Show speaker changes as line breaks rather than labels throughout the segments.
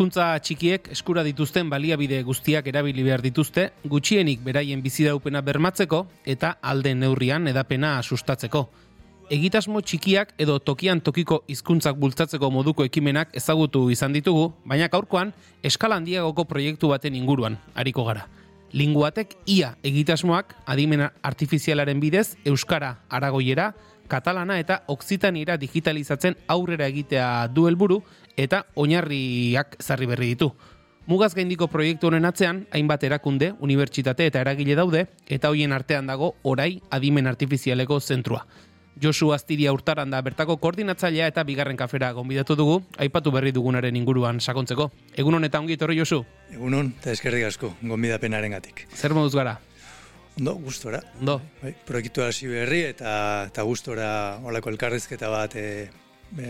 Hizkuntza txikiek eskura dituzten baliabide guztiak erabili behar dituzte, gutxienik beraien bizidaupena bermatzeko eta alde neurrian edapena sustatzeko. Egitasmo txikiak edo tokian tokiko hizkuntzak bultzatzeko moduko ekimenak ezagutu izan ditugu, baina gaurkoan eskala handiagoko proiektu baten inguruan ariko gara. Linguatek ia egitasmoak adimen artifizialaren bidez euskara aragoiera, katalana eta oksitaniera digitalizatzen aurrera egitea du helburu eta oinarriak zarri berri ditu. Mugaz gaindiko proiektu honen atzean, hainbat erakunde, unibertsitate eta eragile daude, eta hoien artean dago orai adimen artifizialeko zentrua. Josu Astiria urtaran da bertako koordinatzailea eta bigarren kafera gonbidatu dugu, aipatu berri dugunaren inguruan sakontzeko. Egun honetan ongi etorri Josu?
Egun hon, eta eskerrik asko, gonbidapenaren gatik.
Zer moduz gara?
Ondo, gustora.
Ondo.
Bai, proiektu hasi berri eta eta gustora olako elkarrizketa bat e,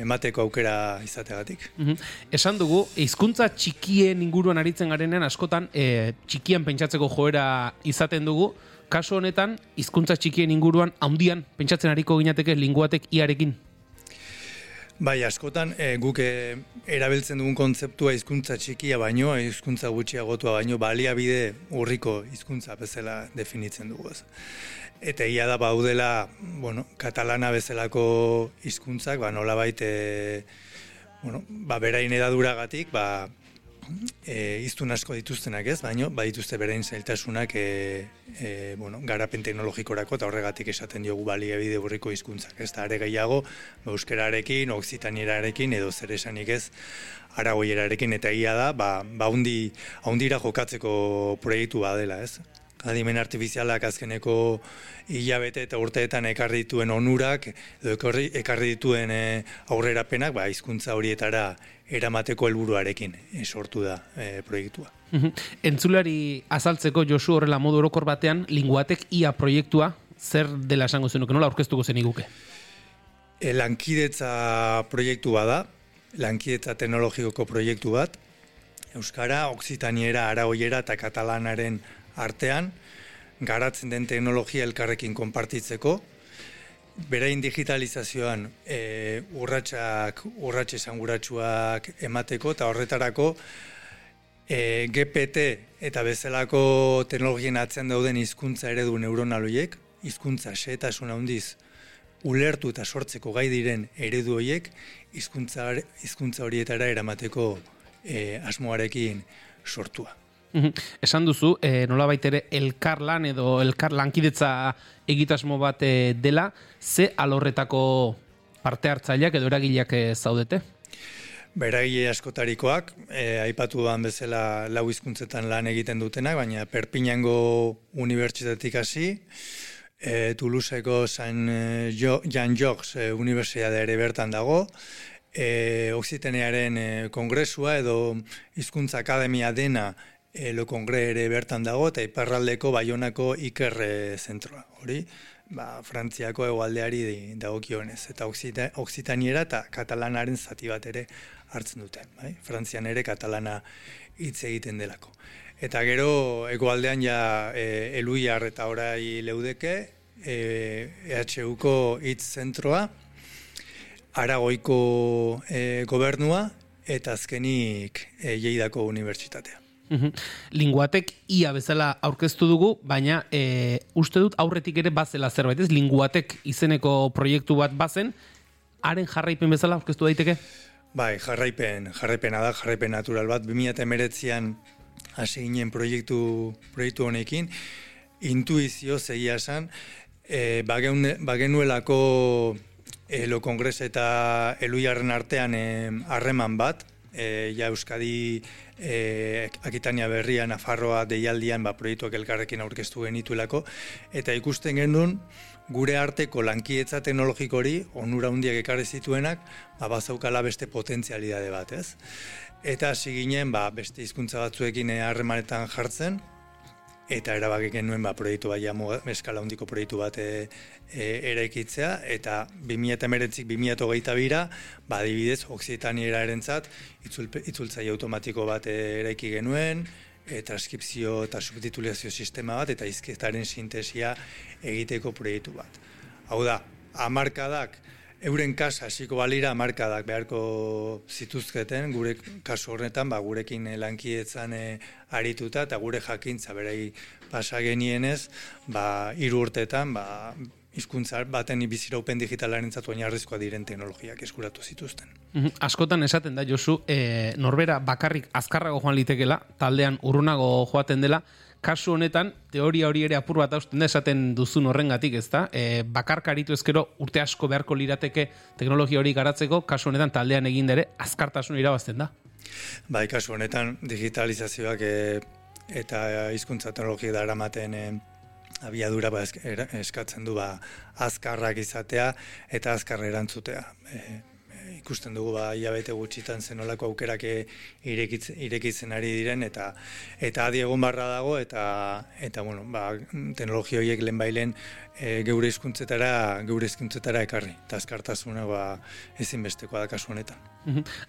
emateko aukera izategatik.
Mhm. Esan dugu, hizkuntza txikien inguruan aritzen garenean askotan e, txikian pentsatzeko joera izaten dugu, kasu honetan hizkuntza txikien inguruan handian pentsatzen ariko ginateke linguatek iarekin.
Bai, askotan e, guk e, erabiltzen dugun kontzeptua hizkuntza txikia baino, hizkuntza gutxiagotua baino, baliabide urriko hizkuntza bezala definitzen dugu. Ez. Eta ia da baudela, bueno, katalana bezalako hizkuntzak, ba, nola baite, bueno, ba, berain edaduragatik, ba, e, iztun asko dituztenak ez, baino, ba dituzte berein zailtasunak e, e, bueno, garapen teknologikorako eta horregatik esaten diogu baliabide burriko hizkuntzak ez, da are gehiago, ba, euskerarekin, oksitanierarekin edo zer esanik ez, aragoierarekin eta ia da, ba, ba hundi, hundira jokatzeko proiektu badela ez. Adimen artifizialak azkeneko hilabete eta urteetan ekarri dituen onurak, edo ekarri dituen e, aurrerapenak, ba, hizkuntza horietara eramateko helburuarekin e, sortu da e, proiektua.
Entzulari azaltzeko Josu horrela modu orokor batean, linguatek ia proiektua zer dela esango zenuke, nola aurkeztuko zen iguke?
E, lankidetza proiektu bada, lankidetza teknologikoko proiektu bat, Euskara, Oksitaniera, Araoiera eta Katalanaren artean, garatzen den teknologia elkarrekin konpartitzeko, Berain digitalizazioan e, urratsak, urratxe esanguratsuak emateko eta horretarako e, GPT eta bezalako teknologien atzen dauden hizkuntza eredu neuronaloiek, hizkuntza xeetasun handiz ulertu eta sortzeko gai diren eredu horiek hizkuntza hizkuntza horietara eramateko e, asmoarekin sortua.
Esan duzu, e, nola baitere elkar lan edo elkar lankidetza egitasmo bat e, dela, ze alorretako parte hartzaileak edo eragileak e, zaudete?
Beragile askotarikoak, e, aipatu duan bezala lau hizkuntzetan lan egiten dutenak, baina Perpinango Unibertsitatik hasi, e, Toulouseko San jo, Jan Jogs e, ere bertan dago, e, Oksitenearen e, kongresua edo hizkuntza akademia dena Elo kongre ere bertan dago eta iparraldeko Baionako Iker zentroa. Hori, ba, Frantziako egualdeari dagokionez eta Oksitaniera eta Katalanaren zati bat ere hartzen dute, bai? Frantzian ere Katalana hitz egiten delako. Eta gero egoaldean ja e, eluiar eta orai leudeke, e, EHUko hitz zentroa, Aragoiko e, gobernua eta azkenik e, Lleidako unibertsitatea.
Linguatek ia bezala aurkeztu dugu, baina e, uste dut aurretik ere bazela zerbait, ez? Linguatek izeneko proiektu bat bazen, haren jarraipen bezala aurkeztu daiteke?
Bai, jarraipen, jarraipena da, jarraipen natural bat, 2008an hasi ginen proiektu, proiektu honekin, intuizio zegia esan, e, bagenuelako elo kongres eta eluiarren artean harreman bat, e, ja Euskadi e, Akitania berria Nafarroa deialdian ba, proiektuak elkarrekin aurkeztu genituelako eta ikusten genuen gure arteko lankietza teknologiko hori onura hundiak ekarri zituenak ba, bazaukala beste potentzialidade bat, ez? Eta hasi ginen ba, beste hizkuntza batzuekin harremanetan jartzen, eta erabaki genuen ba proiektu bai eskala hondiko proiektu bat e, e, eraikitzea eta 2019 2022 ba adibidez Oksitaniera erentzat itzultzaile automatiko bat eraiki genuen e, transkripzio eta subtitulazio sistema bat eta hizketaren sintesia egiteko proiektu bat. Hau da, hamarkadak euren kasa hasiko balira markadak beharko zituzketen, gure kasu horretan, ba, gurekin lankietzan e, arituta, eta gure jakintza berei pasa genienez, ba, iru urtetan, ba, hizkuntza baten biziraupen digitalaren zatu oinarrizkoa diren teknologiak eskuratu zituzten.
Mhm. Askotan esaten da, Josu, e, norbera bakarrik azkarrago joan litekela, taldean urrunago joaten dela, kasu honetan, teoria hori ere apur bat hausten da esaten duzun horrengatik, ez da? E, bakarkaritu ezkero urte asko beharko lirateke teknologia hori garatzeko, kasu honetan taldean egin dere, azkartasun irabazten da?
Bai, kasu honetan digitalizazioak e, eta hizkuntza teknologia da eramaten e, abiadura ba eskatzen du ba azkarrak izatea eta azkar erantzutea. E, ikusten dugu ba ilabete gutxitan zenolako aukerak irekitzen, irekitzen ari diren eta eta adi egon barra dago eta eta bueno, ba teknologia horiek lehenbailen e, geure hizkuntzetara geure hizkuntzetara ekarri. Ta azkartasuna ba ezinbestekoa da kasu honetan.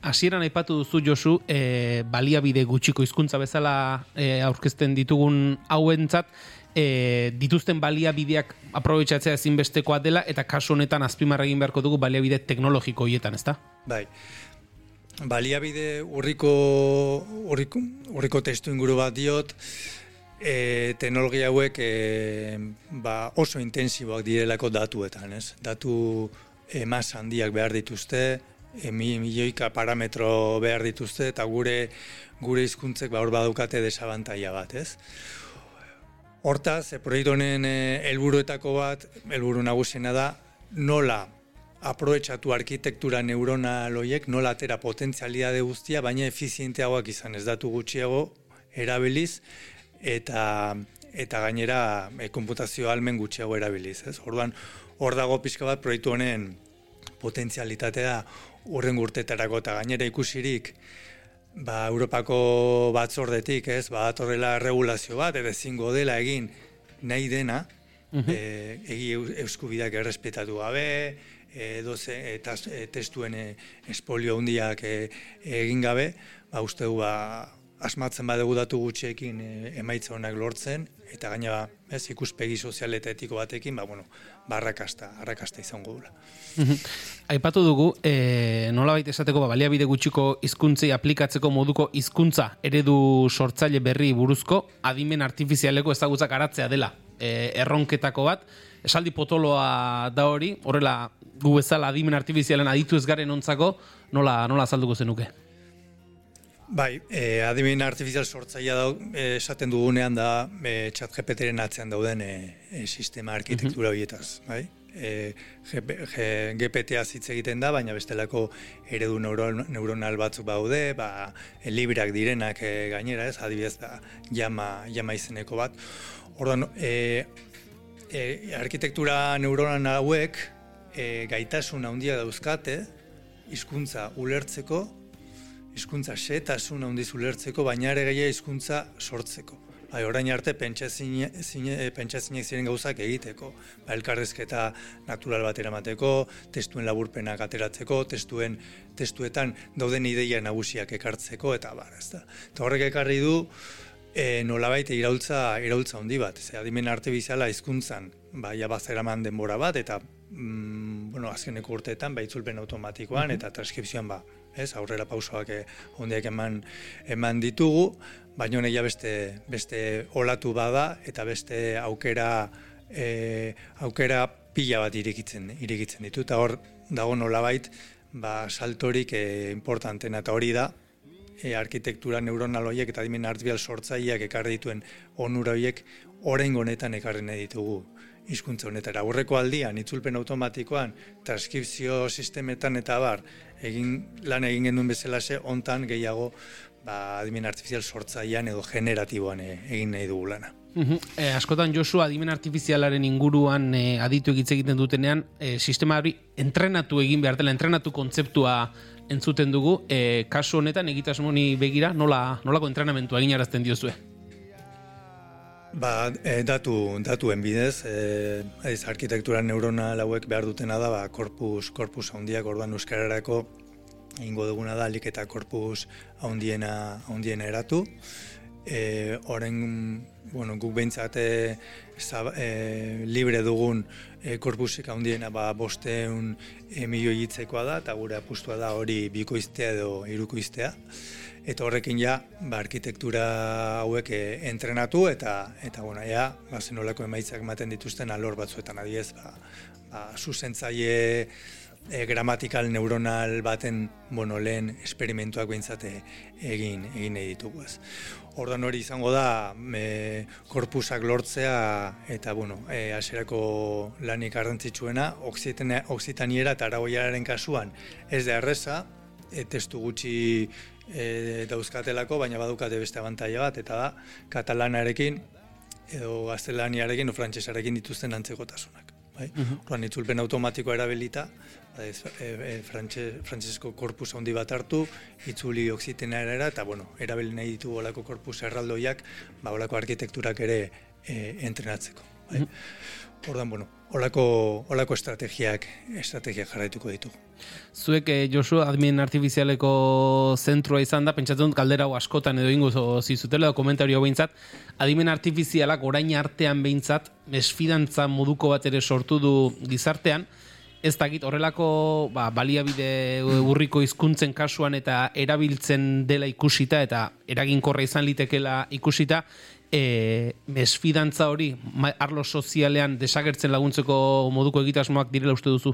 Hasieran aipatu duzu Josu, e, baliabide gutxiko hizkuntza bezala e, aurkezten ditugun hauentzat e, dituzten baliabideak aprobetsatzea ezinbestekoa dela eta kasu honetan azpimarra egin beharko dugu baliabide teknologiko hietan, ezta?
Bai. Baliabide urriko urriko, urriko testu inguru bat diot e, teknologia hauek e, ba oso intensiboak direlako datuetan, ez? Datu e, mas handiak behar dituzte, e, milioika parametro behar dituzte eta gure gure hizkuntzek ba hor badukate desabantaila bat, ez? Hortaz, proiektu honen eh, helburuetako bat, helburu nagusiena da, nola aprobetsatu arkitektura neuronal horiek, nola atera potentzialidade guztia, baina efizienteagoak izan ez datu gutxiago erabiliz, eta eta gainera e, konputazio almen gutxiago erabiliz. Ez? Orduan, hor dago pixka bat proiektu honen potentzialitatea urren gurtetarako eta gainera ikusirik, ba, Europako batzordetik, ez, ba, atorrela regulazio bat, edo zingo dela egin nahi dena, uh egi euskubidak errespetatu gabe, edo ze, eta e, testuen e, espolio hundiak e, egin gabe, ba, uste du, ba, asmatzen badegu datu gutxeekin e, emaitza honak lortzen, eta gaina ez, ikuspegi sozial eta etiko batekin, ba, bueno, barrakasta, arrakasta izango dula.
Aipatu dugu, e, nola baita esateko, ba, baliabide gutxiko hizkuntzei aplikatzeko moduko hizkuntza eredu sortzaile berri buruzko, adimen artifizialeko ezagutzak aratzea dela e, erronketako bat, esaldi potoloa da hori, horrela gu bezala adimen artifizialen aditu ez garen ontzako, nola, nola azalduko zenuke?
Bai, e, adimen artifizial sortzaia da, e, esaten dugunean da, e, chat GPT-ren atzean dauden e, sistema arkitektura mm horietaz, bai? E, GPT-a hitz egiten da, baina bestelako eredu neuronal batzuk baude, ba, e, librak direnak e, gainera ez, adibidez da, jama, jama izeneko bat. Ordan, e, e, arkitektura neuronal hauek e, gaitasun handia dauzkate, hizkuntza ulertzeko, hizkuntza xetasun handiz ulertzeko, baina ere gehiago hizkuntza sortzeko. Bai, orain arte pentsazinek ziren gauzak egiteko. Ba, elkarrezketa natural bat eramateko, testuen laburpenak ateratzeko, testuen testuetan dauden ideia nagusiak ekartzeko, eta bar, ez da. Eta horrek ekarri du, e, nolabait iraultza, iraultza handi bat. Ze, adimen artifiziala hizkuntzan, ba, jabazeraman denbora bat, eta mm, bueno, azkeneko urteetan, ba, itzulpen automatikoan, eta transkripzioan, ba, ez, aurrera pausoak eh, hondiak eman eman ditugu, baina ja beste beste olatu bada eta beste aukera e, aukera pila bat irikitzen irikitzen ditu. Eta hor dago nolabait ba saltorik e, importantena. Eta hori da e, arkitektura neuronal horiek eta dimen artifizial sortzaileak ekarri dituen onura horiek oraingo honetan ekarri nahi ditugu hizkuntza honetara. Aurreko aldian itzulpen automatikoan transkripzio sistemetan eta bar egin lan egin genuen bezala se hontan gehiago ba adimen artifizial sortzailean edo generatiboan e, egin nahi dugu lana.
E, askotan Josu adimen artifizialaren inguruan e, aditu egitze egiten dutenean e, sistema hori entrenatu egin behar dela, entrenatu kontzeptua entzuten dugu, e, kasu honetan egitasmoni begira nola, nolako entrenamentua egin arazten diozue?
Ba, e, datu, datuen bidez, e, ez arkitektura neurona lauek behar dutena da, ba, korpus, korpus handiak orduan euskararako ingo duguna da, alik eta korpus handiena, handiena eratu, e, oren, bueno, guk behintzate e, libre dugun e, korpusik handiena ba, bosteun e, milioi hitzekoa da, eta gure apustua da hori bikoiztea edo irukoiztea. Eta horrekin ja, ba, arkitektura hauek e, entrenatu eta eta bueno, ja, ba, zenolako emaitzak ematen dituzten alor batzuetan adiez, ba, ba, zuzentzaile e, gramatikal neuronal baten bueno, lehen esperimentuak behintzate egin egin ditugu ez. Ordan hori izango da me, korpusak lortzea eta bueno, e, aserako lanik garrantzitsuena oksitaniera eta aragoiaren kasuan ez da erreza, e, testu gutxi e, dauzkatelako, baina badukate beste abantaia bat, eta da, katalanarekin edo gaztelaniarekin o frantsesarekin dituzten antzekotasunak. Bai? Uh itzulpen automatiko erabilita, e, e, frantsesko korpus handi bat hartu, itzuli oksitena era, eta bueno, erabili nahi ditu olako korpus erraldoiak, ba, olako arkitekturak ere e, entrenatzeko. Bai? Ordan, bueno, olako, olako estrategiak, estrategiak jarraituko ditugu.
Zuek, eh, Josu, admin artifizialeko zentrua izan da, pentsatzen dut kaldera askotan edo ingo zizutela edo komentario behintzat, adimen artifizialak orain artean behintzat, esfidantza moduko bat ere sortu du gizartean, ez dakit horrelako ba, baliabide urriko hizkuntzen kasuan eta erabiltzen dela ikusita eta eraginkorra izan litekela ikusita, e, mesfidantza hori arlo sozialean desagertzen laguntzeko moduko egitasmoak direla uste duzu?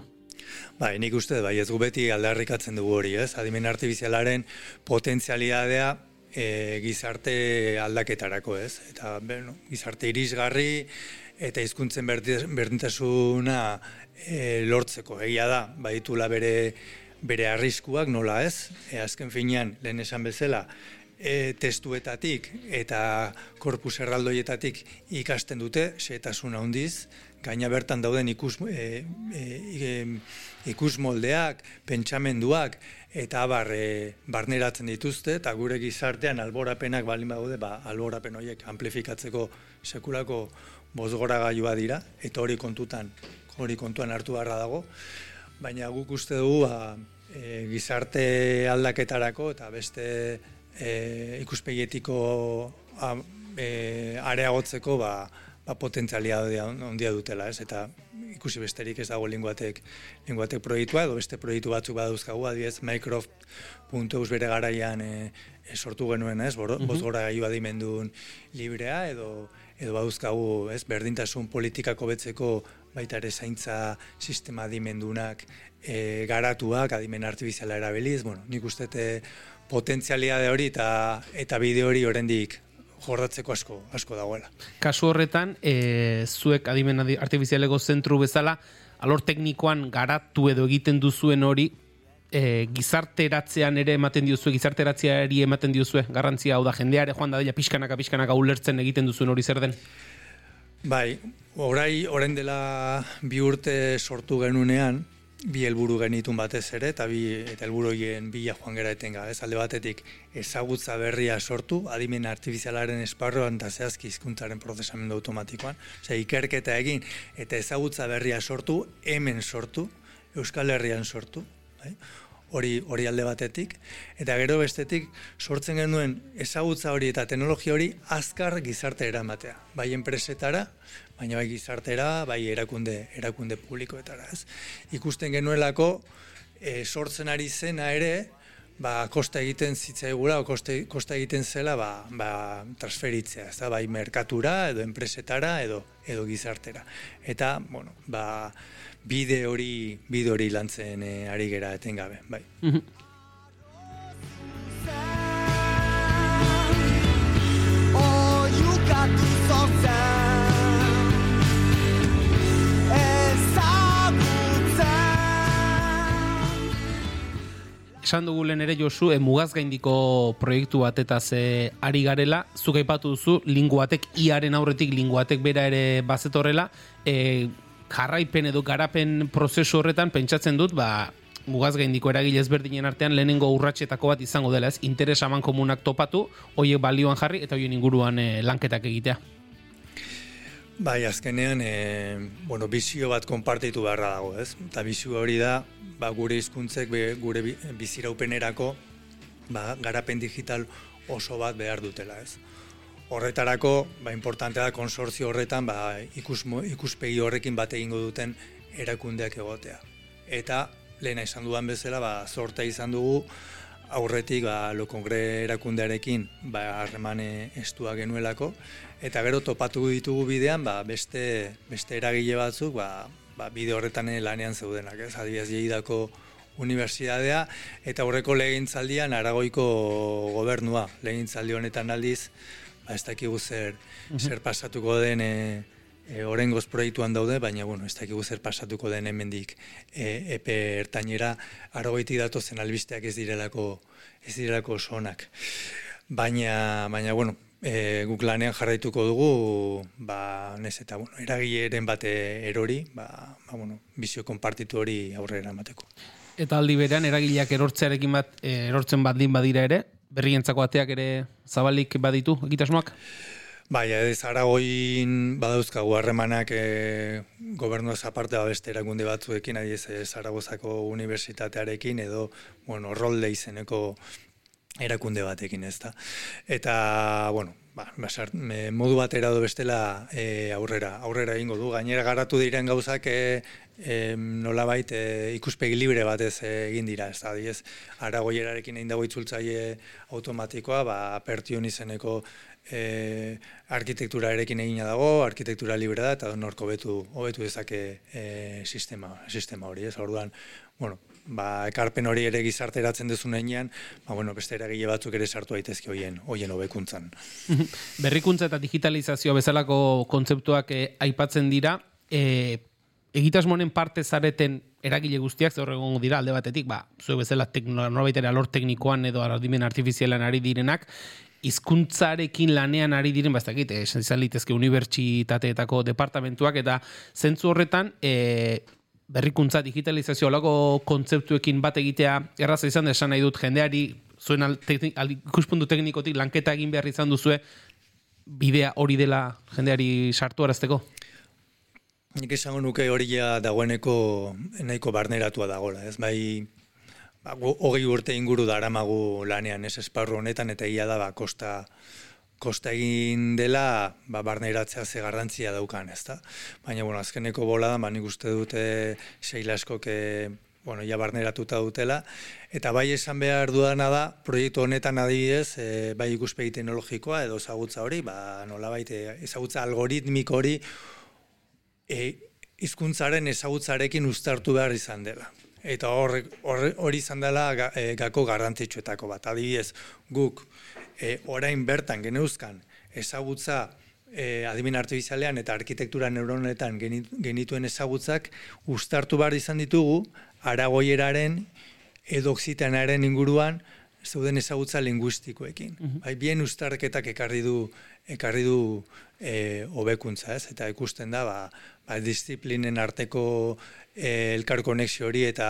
Bai, nik uste, bai, ez gubeti aldarrikatzen dugu hori, ez? Adimen artifizialaren potentzialidadea e, gizarte aldaketarako, ez? Eta, bueno, gizarte irisgarri eta hizkuntzen berdintasuna e, lortzeko. Egia da, baitula bere bere arriskuak nola ez, e, azken finean, lehen esan bezala, e, testuetatik eta korpus erraldoietatik ikasten dute, setasun handiz, gaina bertan dauden ikus, e, e, ikus moldeak, pentsamenduak, eta abar e, barneratzen dituzte, eta gure gizartean alborapenak balin bagude, ba, alborapen horiek amplifikatzeko sekulako bozgora gaiua dira, eta hori kontutan, hori kontuan hartu beharra dago, baina guk uste dugu, ba, e, gizarte aldaketarako eta beste e, ikuspegietiko e, areagotzeko ba, ba potentzialia ondia dutela, ez? Eta ikusi besterik ez dago linguatek, linguatek proiektua, edo beste proiektu batzuk badauzkagu, adiez, Minecraft.eus bere garaian e, e, sortu genuen, ez? Bor, mm -hmm. librea, edo edo badauzkagu, ez? Berdintasun politikako betzeko baita ere zaintza sistema adimendunak e, garatuak, adimen artifiziala erabiliz, bueno, nik ustete potentzialitate hori eta eta bideo hori oraindik jorratzeko asko asko dagoela.
Kasu horretan, e, zuek adimen artifizialeko zentru bezala alor teknikoan garatu edo egiten duzuen hori e, gizarteratzean ere ematen diozue, gizarteratzeari ematen diozue, garrantzia hau da, jendeare joan da dela pixkanaka pixkanaka ulertzen egiten duzuen hori zer den?
Bai, orai, orain dela bi urte sortu genunean, bi helburu genitun batez ere eta bi eta helburu hoien bila joan gera etenga, ez alde batetik ezagutza berria sortu adimen artifizialaren esparroan eta zehazki hizkuntzaren prozesamendu automatikoan, osea ikerketa egin eta ezagutza berria sortu hemen sortu, Euskal Herrian sortu, bai? Hori hori alde batetik eta gero bestetik sortzen genuen ezagutza hori eta teknologia hori azkar gizarte eramatea, bai enpresetara, baina bai gizartera, bai erakunde, erakunde publikoetara, ez? Ikusten genuelako e, sortzen ari zena ere, ba, kosta egiten zitzaigula, kosta, kosta egiten zela, ba, ba, transferitzea, ez da, bai merkatura, edo enpresetara, edo, edo gizartera. Eta, bueno, ba, bide hori, bide hori lantzen e, ari gera etengabe, bai. Mhm.
esan dugu lehen ere Josu, e, mugaz gaindiko proiektu bat eta ze ari garela, zuk aipatu duzu, linguatek iaren aurretik linguatek bera ere bazetorrela, e, jarraipen edo garapen prozesu horretan pentsatzen dut, ba, mugaz gaindiko eragile ezberdinen artean lehenengo urratxetako bat izango dela ez, interes aman komunak topatu, hoiek balioan jarri eta hoien inguruan e, lanketak egitea.
Bai, azkenean, e, bueno, bizio bat konpartitu beharra dago, ez? Eta bizio hori da, ba, gure hizkuntzek gure biziraupenerako ba, garapen digital oso bat behar dutela, ez? Horretarako, ba, importantea da konsortzio horretan, ba, ikus, ikuspegi horrekin bat egingo duten erakundeak egotea. Eta, lehena izan dudan bezala, ba, zorta izan dugu, aurretik ba, lo kongre erakundearekin ba, harremane estua genuelako, eta gero topatu ditugu bidean ba, beste, beste eragile batzuk ba, ba, bide horretan lanean zeudenak, ez? Adibidez jeidako unibertsitatea, eta aurreko legintzaldian aragoiko gobernua, legintzaldi honetan aldiz, ba, ez dakigu zer, zer pasatuko den e, e, orengoz proiektuan daude, baina bueno, ez dakigu zer pasatuko den hemendik e, epe ertainera aragoitik datozen albisteak ez direlako ez direlako sonak. Baina, baina bueno, e, guk lanean jarraituko dugu, ba, nez eta, bueno, eragileren bate erori, ba, ba, bueno, bizio konpartitu hori aurrera emateko.
Eta aldi berean, eragileak erortzearekin bat, erortzen bat din badira ere, berrientzako ateak ere zabalik baditu, egitasmoak?
Bai, ez Aragoin badauzkagu harremanak e, gobernu aparte beste erakunde batzuekin, adiez Zaragozako unibertsitatearekin edo, bueno, rolde izeneko erakunde batekin, ez da. Eta, bueno, ba, basar, me, modu batera do bestela e, aurrera, aurrera egingo du. Gainera garatu diren gauzak e, e, nolabait e, ikuspegi libre batez egin dira, ez da. Diez, Aragoierarekin egin dago itzultzaile automatikoa, ba, pertion izeneko e, arkitektura erekin egina dago, arkitektura libre da, eta norko betu, hobetu dezake e, sistema, sistema hori, ez, orduan, bueno, ba, ekarpen hori ere gizarteratzen duzu nenean, ba, bueno, beste eragile batzuk ere sartu daitezke hoien, hoien hobekuntzan.
Berrikuntza eta digitalizazio bezalako kontzeptuak eh, aipatzen dira, e, egitasmonen parte zareten eragile guztiak zer egongo dira alde batetik, ba, zue bezala norbait alor teknikoan edo ardimen artifizialan ari direnak, hizkuntzarekin lanean ari diren ba ez dakit eh, izan litezke unibertsitateetako departamentuak eta zentzu horretan e, berrikuntza digitalizazio lago kontzeptuekin bat egitea. Erraza izan da esan nahi dut jendeari zuen al, ikuspuntu teknikotik lanketa egin behar izan duzue bidea hori dela jendeari sartu arazteko?
Nik esango nuke hori ja dagoeneko nahiko barneratua dagoela, ez? Bai ba, hogei urte inguru daramagu lanean ez? Esparru honetan eta ia da ba, kosta, kosta egin dela ba, barneratzea ze garrantzia daukan, ezta? Baina, bueno, azkeneko bola ba, nik uste dute seila askoke bueno, ja barneratuta dutela, eta bai esan behar dudana da, proiektu honetan adibidez, e, bai ikuspegi teknologikoa edo ezagutza hori, ba, nola baite, ezagutza algoritmiko hori, e, izkuntzaren ezagutzarekin ustartu behar izan dela eta hori hor, izan dela gako garrantzitsuetako bat. Adibidez, guk e, orain bertan geneuzkan ezagutza e, adimen artifizialean eta arkitektura neuronetan genituen ezagutzak ustartu behar izan ditugu aragoieraren edo oksitanaren inguruan zeuden ezagutza linguistikoekin. Mm Bai, bien ustarketak ekarri du ekarri du e, hobekuntza, ez? Eta ikusten da, ba, ba disiplinen arteko e, elkar konexio hori eta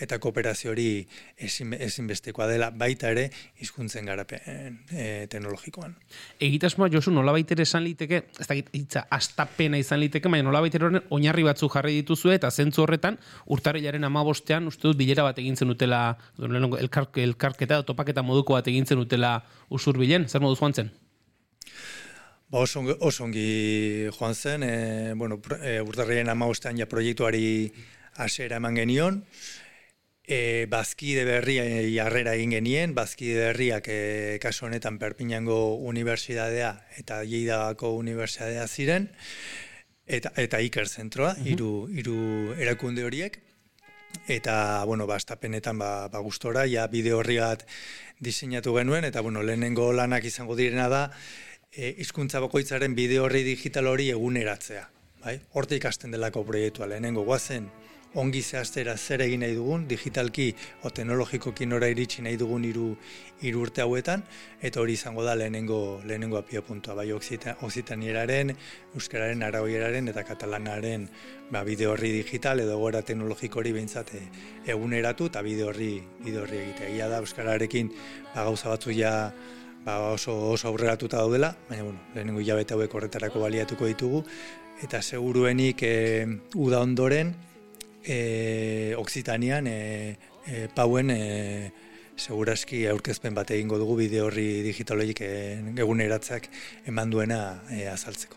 eta kooperazio hori ezinbestekoa dela baita ere hizkuntzen garapen e, teknologikoan.
Egitasmoa Josu nolabait ere esan liteke, ez da hitza astapena izan liteke, baina nolabait ere oinarri batzu jarri dituzu eta zentzu horretan urtarrilaren 15ean uste dut bilera bat egin zenutela elkar elkarketa topaketa moduko bat egin zenutela usurbilen, zer modu joan zen?
Ba, oso ongi joan zen, e, bueno, e, urtarrien amagostean ja proiektuari asera eman genion, e, bazkide berria jarrera egin genien, bazkide berriak e, kaso honetan Perpinango Unibertsitatea eta Lleidako Unibertsitatea ziren, eta, eta Iker zentroa, mm hiru, hiru erakunde horiek, eta, bueno, bastapenetan ba, ba gustora, ja bideo horri bat diseinatu genuen, eta, bueno, lehenengo lanak izango direna da, e, izkuntza bakoitzaren bideo horri digital hori eguneratzea. Bai? Horte ikasten delako proiektua lehenengo guazen ongi zehaztera zer egin nahi dugun, digitalki o teknologikoki nora iritsi nahi dugun hiru hiru urte hauetan, eta hori izango da lehenengo, lehenengo apio puntua, bai oksitanieraren, euskararen, aragoieraren eta katalanaren ba, bideo horri digital edo gora teknologiko hori behintzate eguneratu eta bideo horri, bideo horri egitea. Ia da euskararekin ba, gauza batzu ja ba, oso, oso aurreratuta daudela, baina bueno, lehenengo hilabete hauek horretarako baliatuko ditugu, eta seguruenik e, uda ondoren, e, Oksitanian, e, e, pauen e, seguraski aurkezpen bat egingo dugu bideo horri digitaloik egun eratzeak eman duena e, azaltzeko.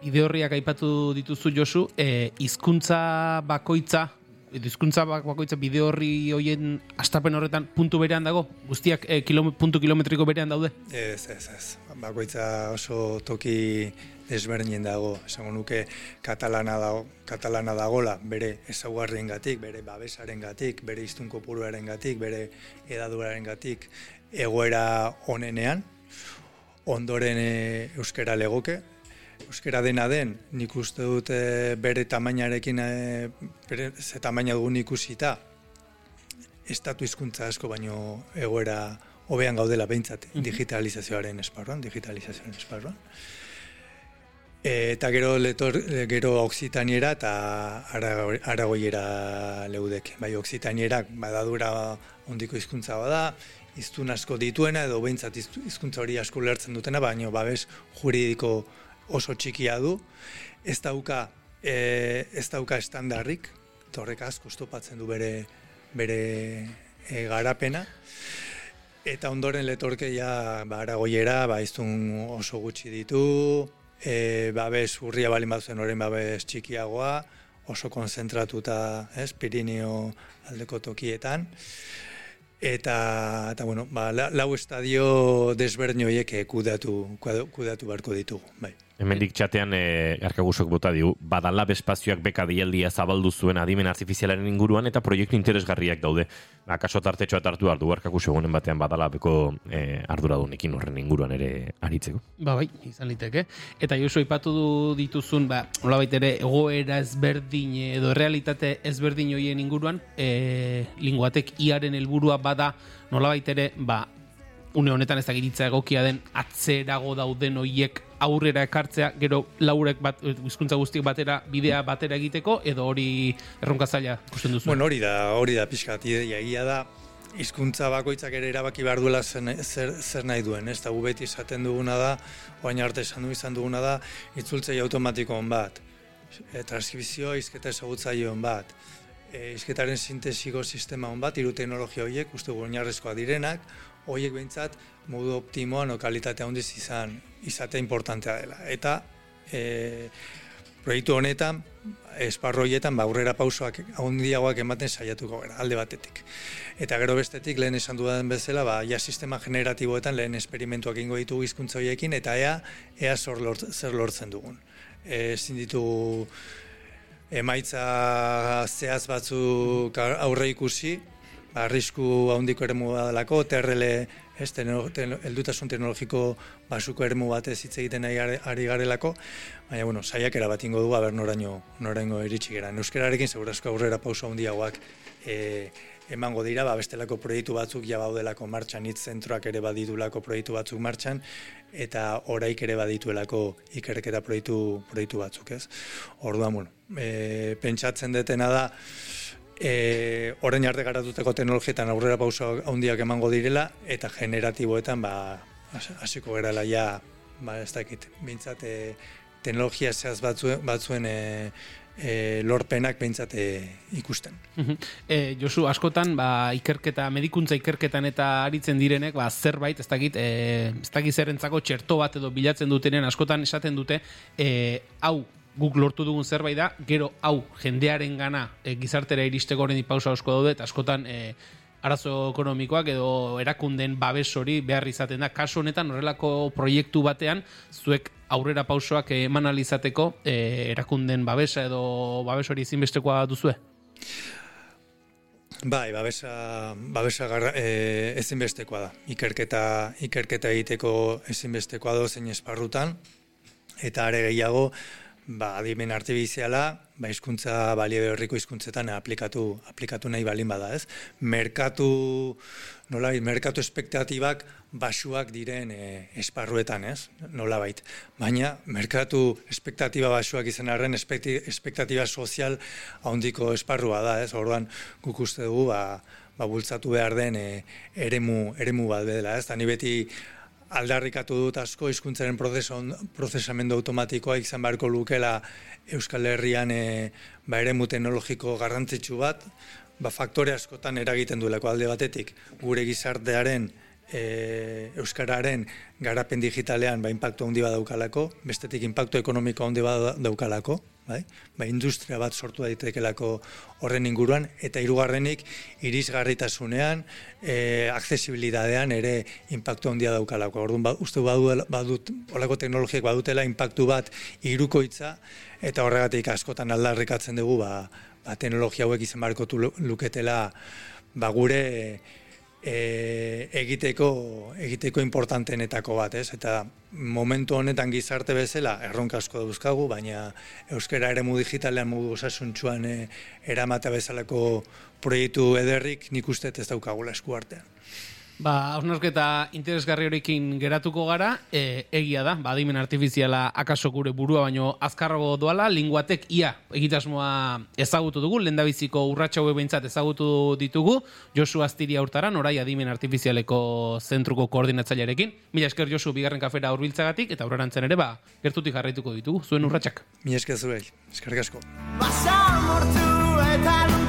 Bide horriak aipatu dituzu Josu, e, hizkuntza bakoitza hizkuntza bakoitza bide horri hoien astapen horretan puntu berean dago? Guztiak e, puntu kilometriko berean daude?
Ez, ez, ez. Bakoitza oso toki desberdinen dago. Esango nuke katalana dago, katalana dagola bere ezaugarrien gatik, bere babesaren gatik, bere iztunko puruaren gatik, bere edaduraren gatik, egoera onenean, ondoren e, euskera legoke, euskera dena den, nik uste dut bere tamainarekin, e, bere ze tamaina dugun ikusita, estatu hizkuntza asko baino egoera hobean gaudela behintzat digitalizazioaren esparruan, digitalizazioaren esparruan. eta gero letor, gero oksitaniera eta aragoiera leudek. Bai, oksitanierak badadura ondiko hizkuntza bada, iztun asko dituena edo behintzat hizkuntza hori asko lertzen dutena, baino babes juridiko oso txikia du, ez dauka, e, ez dauka estandarrik, torrek asko estopatzen du bere, bere e, garapena, eta ondoren letorkeia ba, aragoiera, ba, iztun oso gutxi ditu, e, babes urria balin bat zuen horren babes txikiagoa, oso konzentratuta, ez, Pirineo aldeko tokietan, eta, eta bueno, ba, lau estadio desberdin horiek kudatu, kudatu barko ditugu, bai.
Hemendik txatean e, arkagusok bota diu, badala espazioak beka dialdia zabaldu zuen adimen artifizialaren inguruan eta proiektu interesgarriak daude. Akaso tartetxoa tartu ardu arkaguso egunen batean badala beko e, arduradunekin horren inguruan ere aritzeko.
Ba bai, izan liteke. Eta Josu ipatu du dituzun, ba, hola ere, egoera ezberdin edo realitate ezberdin hoien inguruan, e, linguatek iaren helburua bada, nola ere, ba, une honetan ez da egokia den atzerago dauden hoiek aurrera ekartzea, gero laurek bat, hizkuntza guztiek batera, bidea batera egiteko, edo hori erronka zaila ikusten duzu?
Bueno, hori da, hori da, pixka, egia da, hizkuntza bakoitzak ere erabaki behar duela zer, zer, nahi duen, ez da, beti esaten duguna da, oain arte esan du izan duguna da, itzultzei automatikoan bat, e, transkripzio izketa ezagutzaion bat, e, izketaren sintesiko sistema hon bat, iru teknologia horiek, uste gu direnak, horiek behintzat modu optimoan o kalitatea handiz izan izatea importantea dela. Eta e, proiektu honetan, esparroietan, ba, aurrera pausoak handiagoak ematen saiatuko gara, alde batetik. Eta gero bestetik, lehen esan dudan bezala, ba, ja sistema generatiboetan lehen esperimentuak ingo ditugu hizkuntza horiekin, eta ea, ea zer lortzen dugun. E, ezin ditu emaitza zehaz batzuk aurre ikusi, arrisku handiko eremu badalako, TRL ez, eldutasun teknologiko basuko eremu batez hitz egiten ari garelako, baina, bueno, saiak erabat ingo du, aber noraino, noraino iritsi gara. Euskararekin segurazko aurrera pauso handiagoak e, emango dira, ba, bestelako proiektu batzuk ja baudelako martxan, hitz zentroak ere baditulako proiektu batzuk martxan, eta oraik ere badituelako ikerketa proiektu, proiektu batzuk, ez? Orduan, bueno, e, pentsatzen detena da, e, orain arte garatuteko teknologietan aurrera pauso handiak emango direla eta generatiboetan ba hasiko gerala ja ba ez dakit beintzat e, teknologia zehaz batzuen, batzuen e, e, lorpenak beintzat e, ikusten.
E, Josu, askotan, ba, ikerketa, medikuntza ikerketan eta aritzen direnek, ba, zerbait, ez dakit, e, ez dakit zerrentzako txerto bat edo bilatzen dutenen, askotan esaten dute, e, hau, guk lortu dugun zerbait da, gero hau jendearen gana e, gizartera iristeko horren pausa osko daude, eta askotan e, arazo ekonomikoak edo erakunden babes hori behar izaten da. Kasu honetan horrelako proiektu batean, zuek aurrera pausoak eman alizateko e, erakunden babesa edo babes hori ezinbestekoa duzue?
Bai, babesa, babesa garra, e, ezinbestekoa da. Ikerketa, ikerketa egiteko ezinbestekoa da zein esparrutan, eta are gehiago, ba, adimen artibiziala, ba, izkuntza balio horriko izkuntzetan aplikatu, aplikatu nahi balin bada, ez? Merkatu, nola, merkatu espektatibak basuak diren e, esparruetan, ez? Nola bait. Baina, merkatu espektatiba basuak izan arren, espektatiba sozial haundiko esparrua da, ez? Orduan, guk uste dugu, ba, ba bultzatu behar den e, eremu, eremu bat bedela, ez? Tani beti aldarrikatu dut asko hizkuntzaren prozesamendu automatikoa izan beharko lukela Euskal Herrian e, ba, eremu teknologiko garrantzitsu bat, ba, faktore askotan eragiten duelako alde batetik. Gure gizartearen e, Euskararen garapen digitalean ba, impactu handi badaukalako, bestetik impactu ekonomiko handi badaukalako, bai? ba, industria bat sortu daitekelako horren inguruan, eta hirugarrenik irisgarritasunean, e, accesibilidadean ere impactu handia daukalako. Orduan, ba, uste badut, badut, olako teknologiak badutela impactu bat irukoitza, eta horregatik askotan aldarrikatzen dugu, ba, ba, teknologia hauek izan barkotu luketela ba, gure e, egiteko egiteko importantenetako bat, ez? Eta momentu honetan gizarte bezala erronka asko dauzkagu, baina euskara ere mu digitalean modu osasuntsuan e, eramata bezalako proiektu ederrik nik uste ez daukagula esku artean.
Ba, hausnarketa interesgarri horikin geratuko gara, e, egia da, badimen artifiziala akaso gure burua baino azkarrago doala, linguatek ia egitasmoa ezagutu dugu, lendabiziko urratxa behintzat ezagutu ditugu, Josu Astiria urtaran, orai adimen artifizialeko zentruko koordinatzailearekin. Mila esker Josu, bigarren kafera urbiltzagatik, eta aurrerantzen ere, ba, gertutik jarraituko ditugu, zuen urratxak.
Mila esker zure, eskerrik asko.
eta